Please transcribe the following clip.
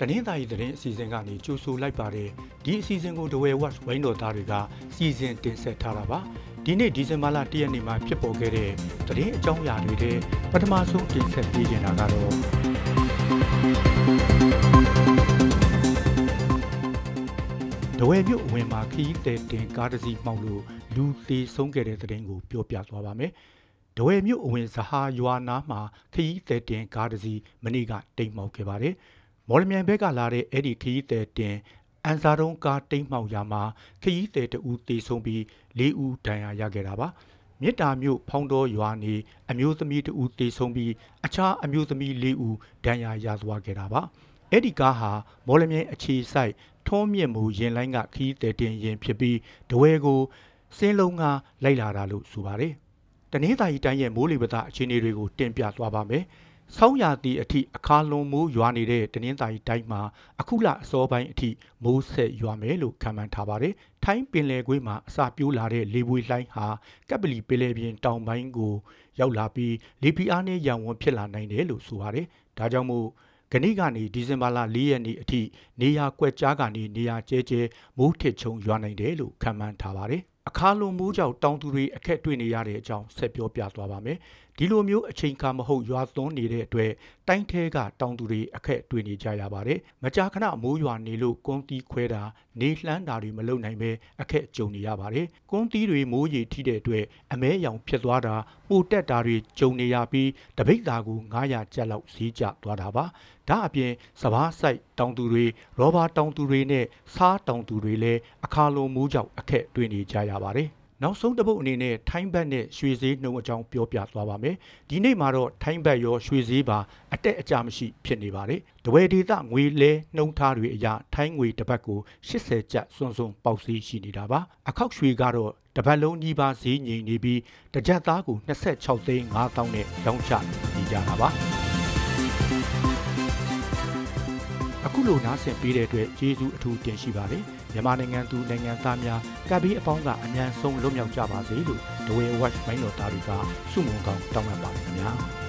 တနင်္သာရီသတင်းအစီအစဉ်ကနေကြိုဆိုလိုက်ပါတယ်ဒီအစီအစဉ်ကိုဒဝဲဝတ်ဝိုင်းတော်သားတွေကစီစဉ်တင်ဆက်ထားတာပါဒီနေ့ဒီဇင်ဘာလ၁ရက်နေ့မှာဖြစ်ပေါ်ခဲ့တဲ့သတင်းအကြောင်းအရာတွေထဲပထမဆုံးတင်ဆက်ပေးနေတာကတော့ဒဝဲမြို့အဝင်မှာခရီးသည်တင်ကားတစ်စီးမှောက်လို့လူသေးဆုံးခဲ့တဲ့သတင်းကိုပြောပြသွားပါမယ် ဒဝဲမြို့အဝင်ဇဟာရွာနာမှာခရီးသည်တင်ကားတစ်စီးမနေ့ကတိမ်မှောက်ခဲ့ပါတယ်မော်လမြိုင်ဘက်ကလာတဲ့အဲ့ဒီခရီးသည်တင်အန်စာတုံးကားတိမ်မှောက်ရာမှာခရီးသည်တဦးသေဆုံးပြီး၄ဦးဒဏ်ရာရခဲ့တာပါမြစ်တာမြို့ဖောင်းတော်ရွာနေအမျိုးသမီးတဦးသေဆုံးပြီးအခြားအမျိုးသမီး၄ဦးဒဏ်ရာရသွားခဲ့တာပါအဲ့ဒီကားဟာမော်လမြိုင်အခြေဆိုင်ထုံးမြင့်မှုရင်လိုင်းကခရီးသည်တင်ရင်ဖြစ်ပြီးဒဝဲကိုစင်းလုံးကလိုက်လာတာလို့ဆိုပါတယ် တနင်္သာရီတိုင်းရဲ့မိုးလေဝသအခြေအနေတွေကိုတင်ပြသွားပါမယ်။ဆောင်းရာသီအထိအခါလွန်မိုးရွာနေတဲ့တနင်္သာရီတိုင်းမှာအခုလအစောပိုင်းအထိမိုးဆက်ရွာမယ်လို့ခန့်မှန်းထားပါတယ်။ထိုင်းပင်လယ်ကွေ့မှာအစာပြိုးလာတဲ့လေပွေလှိုင်းဟာကပ်ပလီပင်လယ်ပြင်တောင်ပိုင်းကိုရောက်လာပြီးလေပီအားနဲ့ရံဝန်းဖြစ်လာနိုင်တယ်လို့ဆိုပါတယ်။ဒါကြောင့်မို့ကနေ့ကနေဒီဇင်ဘာလ၄ရက်နေ့အထိနေရာကွက်ကြားကနေနေရာကျဲကျဲမိုးထစ်ချုံရွာနိုင်တယ်လို့ခန့်မှန်းထားပါတယ်။ အခါလွန်မိုးကြောင့်တောင်သူတွေအခက်တွေ့နေရတဲ့အကြောင်းဆက်ပြောပြသွားပါမယ်။ဒီလိုမျိုးအချိန်ခါမဟုတ်ရွာသွန်းနေတဲ့အတွက်တိုင်းထဲကတောင်သူတွေအခက်တွေ့နေကြရပါတယ်။မကြာခဏမိုးရွာနေလို့ကွန်းတီးခွဲတာနေလှမ်းတာတွေမလုပ်နိုင်ပဲအခက်ကြုံနေရပါတယ်။ကွန်းတီးတွေမိုးရေထိတဲ့အတွက်အမဲရောင်ဖြစ်သွားတာပိုတက်တာတွေကြုံနေရပြီးတပိတ်သားကို900ကျပ်လောက်ဈေးကျသွားတာပါ။ဒါအပြင်စပားဆိုင်တောင်သူတွေရောဘာတောင်သူတွေနဲ့စားတောင်သူတွေလည်း အခါလိုမိုးကြောင့်အခက်တွေ့နေကြရပါတယ်။နောက်ဆုံးတစ်ပုတ်အနေနဲ့ထိုင်းဘတ်နဲ့ရွှေဈေးနှုန်းအကြောင်းပြောပြသွားပါမယ်။ဒီနေ့မှာတော့ထိုင်းဘတ်ရောရွှေဈေးပါအတက်အကျမရှိဖြစ်နေပါတယ်။တဝယ်ဒေသငွေလဲနှုန်းထားတွေအရထိုင်းငွေတစ်ပတ်ကို80ကျပ်စွန်းစွန်းပေါက်ဈေးရှိနေတာပါ။အခောက်ရွှေကတော့တစ်ပတ်လုံးကြီးပါဈေးငြိမ်နေပြီးတစ်ကြက်သားကို26သိန်း5000နဲ့ရောင်းချနေကြတာပါ။ အခုလိုနားဆင်ပေးတဲ့အတွက်ကျေးဇူးအထူးတင်ရှိပါတယ်မြန်မာနိုင်ငံသူနိုင်ငံသားများကပ်ပြီးအပေါင်းကအမြန်ဆုံးလွတ်မြောက်ကြပါစေလို့ဒဝဲဝက်မိုင်းတော်သားတွေကဆုမွန်ကောင်းတောင်းပန်ပါတယ်ခင်ဗျာ